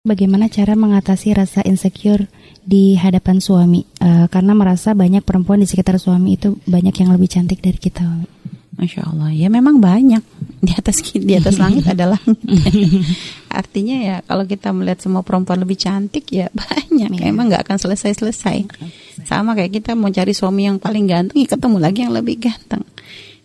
Bagaimana cara mengatasi rasa insecure di hadapan suami? Uh, karena merasa banyak perempuan di sekitar suami itu banyak yang lebih cantik dari kita. Masya Allah, ya memang banyak di atas di atas langit adalah Artinya ya kalau kita melihat semua perempuan lebih cantik ya banyak, ya. emang nggak akan selesai selesai. Sama kayak kita mau cari suami yang paling ganteng, ya ketemu lagi yang lebih ganteng.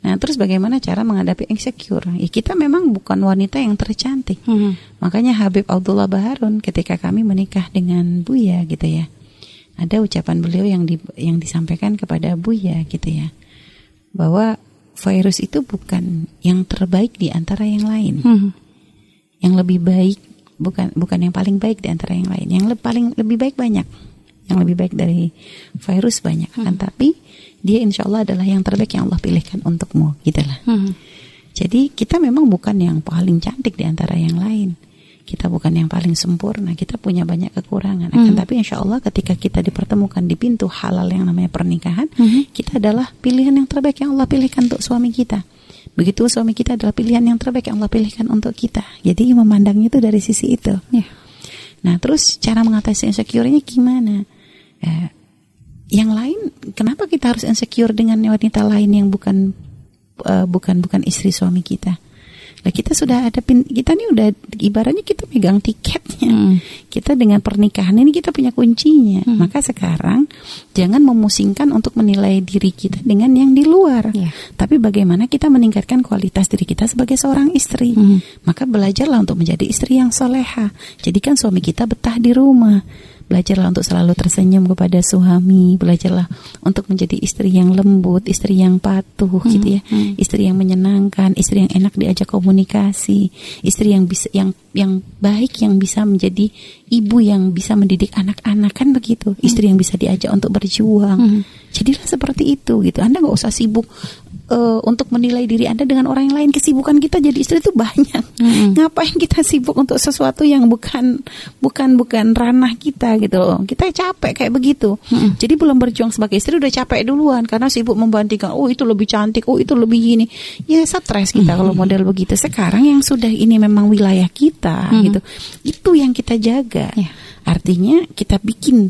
Nah, terus bagaimana cara menghadapi insecure? Ya, kita memang bukan wanita yang tercantik. Hmm. Makanya Habib Abdullah Baharun ketika kami menikah dengan Buya gitu ya. Ada ucapan beliau yang di, yang disampaikan kepada Buya gitu ya. Bahwa virus itu bukan yang terbaik di antara yang lain. Hmm. Yang lebih baik bukan bukan yang paling baik di antara yang lain. Yang le paling lebih baik banyak. Yang lebih baik dari virus banyak. Hmm. Kan tapi dia insya Allah adalah yang terbaik yang Allah pilihkan untukmu gitulah hmm. jadi kita memang bukan yang paling cantik di antara yang lain kita bukan yang paling sempurna kita punya banyak kekurangan hmm. tapi insya Allah ketika kita dipertemukan di pintu halal yang namanya pernikahan hmm. kita adalah pilihan yang terbaik yang Allah pilihkan untuk suami kita begitu suami kita adalah pilihan yang terbaik yang Allah pilihkan untuk kita jadi memandangnya itu dari sisi itu yeah. nah terus cara mengatasi insecure-nya gimana eh, yang lain kenapa kita harus insecure dengan wanita lain yang bukan uh, bukan bukan istri suami kita Nah, kita sudah ada pin, kita nih udah ibaratnya kita megang tiketnya. Hmm. Kita dengan pernikahan ini kita punya kuncinya. Hmm. Maka sekarang jangan memusingkan untuk menilai diri kita dengan yang di luar. Yeah. Tapi bagaimana kita meningkatkan kualitas diri kita sebagai seorang istri. Hmm. Maka belajarlah untuk menjadi istri yang soleha. Jadikan suami kita betah di rumah Belajarlah untuk selalu tersenyum kepada suami, belajarlah untuk menjadi istri yang lembut, istri yang patuh hmm, gitu ya. Hmm. Istri yang menyenangkan, istri yang enak diajak komunikasi, istri yang bisa yang yang baik yang bisa menjadi ibu yang bisa mendidik anak-anak kan begitu. Istri yang bisa diajak untuk berjuang. Hmm. Jadilah seperti itu gitu. Anda nggak usah sibuk uh, untuk menilai diri Anda dengan orang yang lain. Kesibukan kita jadi istri itu banyak. Mm-hmm. Ngapain kita sibuk untuk sesuatu yang bukan bukan bukan ranah kita gitu loh. Kita capek kayak begitu. Mm-hmm. Jadi belum berjuang sebagai istri udah capek duluan karena sibuk membandingkan oh itu lebih cantik, oh itu lebih gini. Ya stres kita mm-hmm. kalau model begitu. Sekarang yang sudah ini memang wilayah kita mm-hmm. gitu. Itu yang kita jaga. Yeah. Artinya kita bikin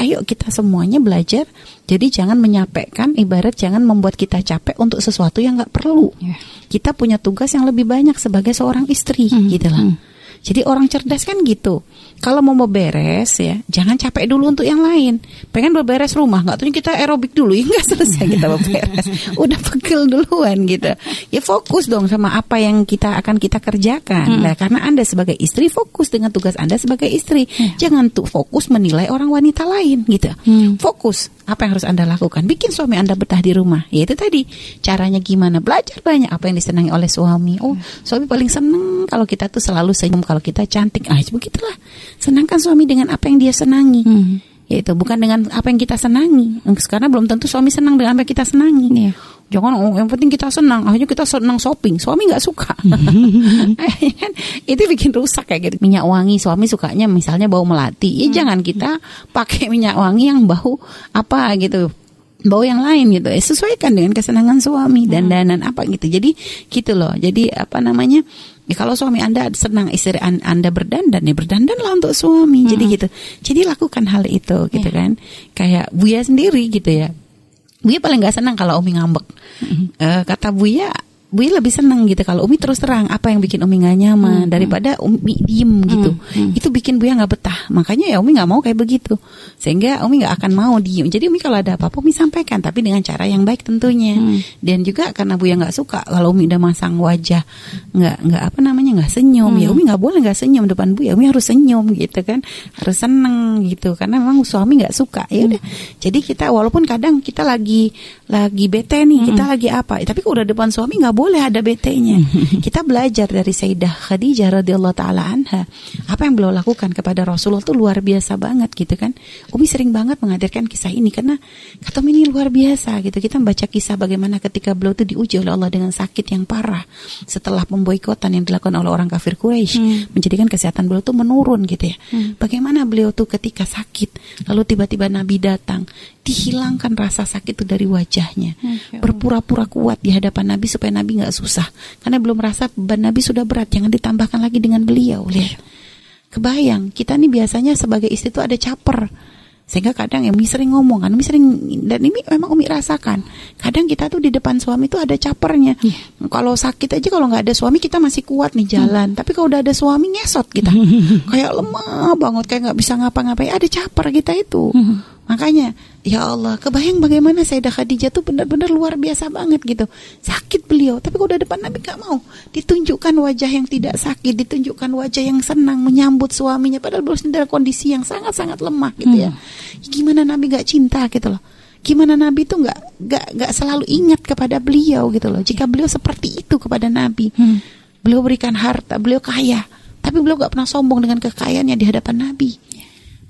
ayo kita semuanya belajar. Jadi jangan menyapekkan, ibarat jangan membuat kita capek untuk sesuatu yang nggak perlu. Yeah. Kita punya tugas yang lebih banyak sebagai seorang istri, hmm. gitu lah. Hmm. Jadi orang cerdas kan gitu. Kalau mau beres ya, jangan capek dulu untuk yang lain. Pengen beberes rumah, nggak tuh kita aerobik dulu, ya nggak selesai kita beberes. Udah pegel duluan gitu. Ya fokus dong sama apa yang kita akan kita kerjakan. Hmm. Nah, karena anda sebagai istri fokus dengan tugas anda sebagai istri. Hmm. Jangan tuh fokus menilai orang wanita lain gitu. Hmm. Fokus apa yang harus anda lakukan. Bikin suami anda betah di rumah. Ya itu tadi caranya gimana. Belajar banyak apa yang disenangi oleh suami. Oh, suami paling seneng kalau kita tuh selalu senyum kalau kita cantik, ah begitulah. Senangkan suami dengan apa yang dia senangi. Hmm. Yaitu bukan dengan apa yang kita senangi. Karena belum tentu suami senang dengan apa yang kita senangi. Yeah. Jangan oh, yang penting kita senang, akhirnya kita senang shopping. Suami nggak suka. Ya kan? itu bikin rusak kayak gitu. Minyak wangi suami sukanya misalnya bau melati. Ya hmm. jangan kita pakai minyak wangi yang bau apa gitu bau yang lain gitu eh, sesuaikan dengan kesenangan suami dan hmm. danan apa gitu jadi gitu loh jadi apa namanya Ya, kalau suami Anda senang istri Anda berdandan, ya berdandanlah untuk suami. Hmm. Jadi gitu. Jadi lakukan hal itu gitu yeah. kan. Kayak Buya sendiri gitu ya. Buya paling gak senang kalau Umi ngambek. Hmm. Uh, kata Buya Umi lebih seneng gitu kalau Umi terus terang apa yang bikin Umi gak nyaman hmm. daripada Umi diem gitu. Hmm. Hmm. Itu bikin Buya nggak betah. Makanya ya Umi nggak mau kayak begitu. Sehingga Umi nggak akan mau diem. Jadi Umi kalau ada apa-apa Umi sampaikan tapi dengan cara yang baik tentunya. Hmm. Dan juga karena Buya nggak suka kalau Umi udah masang wajah nggak nggak apa namanya nggak senyum ya hmm. ya Umi nggak boleh nggak senyum depan Buya. Umi harus senyum gitu kan. Harus seneng gitu karena memang suami nggak suka. Ya udah. Hmm. Jadi kita walaupun kadang kita lagi lagi bete nih, hmm. kita lagi apa, tapi kalau udah depan suami nggak boleh ada BT-nya. Kita belajar dari Sayyidah Khadijah radhiyallahu taala anha. Apa yang beliau lakukan kepada Rasulullah itu luar biasa banget gitu kan. Umi sering banget menghadirkan kisah ini karena kata ini luar biasa gitu. Kita membaca kisah bagaimana ketika beliau itu diuji oleh Allah dengan sakit yang parah setelah pemboikotan yang dilakukan oleh orang kafir Quraisy hmm. menjadikan kesehatan beliau itu menurun gitu ya. Hmm. Bagaimana beliau tuh ketika sakit lalu tiba-tiba Nabi datang dihilangkan rasa sakit itu dari wajahnya. Berpura-pura kuat di hadapan Nabi supaya Nabi nggak susah. Karena belum merasa beban Nabi sudah berat, jangan ditambahkan lagi dengan beliau. Lihat. kebayang kita nih biasanya sebagai istri itu ada caper sehingga kadang ya Umi sering ngomong kan Umi sering dan ini memang Umi rasakan kadang kita tuh di depan suami tuh ada capernya yeah. kalau sakit aja kalau nggak ada suami kita masih kuat nih jalan hmm. tapi kalau udah ada suami ngesot kita kayak lemah banget kayak nggak bisa ngapa-ngapain ada caper kita itu hmm. Makanya, ya Allah, kebayang bagaimana Sayyidah Khadijah tuh benar-benar luar biasa banget gitu. Sakit beliau, tapi kalau udah depan Nabi gak mau. Ditunjukkan wajah yang tidak sakit, ditunjukkan wajah yang senang menyambut suaminya padahal beliau dalam kondisi yang sangat-sangat lemah gitu ya. Hmm. Gimana Nabi gak cinta gitu loh. Gimana Nabi tuh gak, gak, gak selalu ingat kepada beliau gitu loh. Jika beliau seperti itu kepada Nabi. Hmm. Beliau berikan harta, beliau kaya. Tapi beliau gak pernah sombong dengan kekayaannya di hadapan Nabi.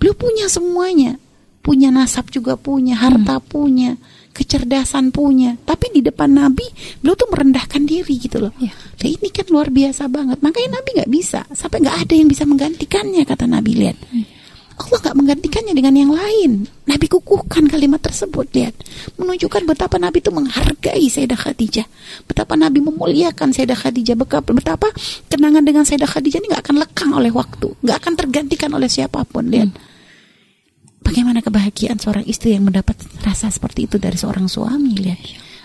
Beliau punya semuanya punya nasab juga punya, harta hmm. punya, kecerdasan punya. Tapi di depan Nabi, beliau tuh merendahkan diri gitu loh. Ya. Nah, ini kan luar biasa banget. Makanya Nabi nggak bisa, sampai nggak ada yang bisa menggantikannya kata Nabi lihat. Hmm. Allah nggak menggantikannya dengan yang lain. Nabi kukuhkan kalimat tersebut lihat, menunjukkan betapa Nabi itu menghargai Sayyidah Khadijah, betapa Nabi memuliakan Sayyidah Khadijah, betapa kenangan dengan Sayyidah Khadijah ini nggak akan lekang oleh waktu, nggak akan tergantikan oleh siapa pun lihat. Hmm Bagaimana kebahagiaan seorang istri yang mendapat rasa seperti itu dari seorang suami, lihat.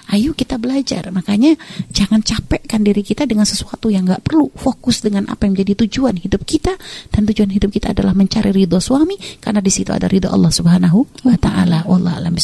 Ayo kita belajar. Makanya jangan capekkan diri kita dengan sesuatu yang nggak perlu. Fokus dengan apa yang menjadi tujuan hidup kita dan tujuan hidup kita adalah mencari ridho suami karena di situ ada ridho Allah Subhanahu wa taala. Allah alam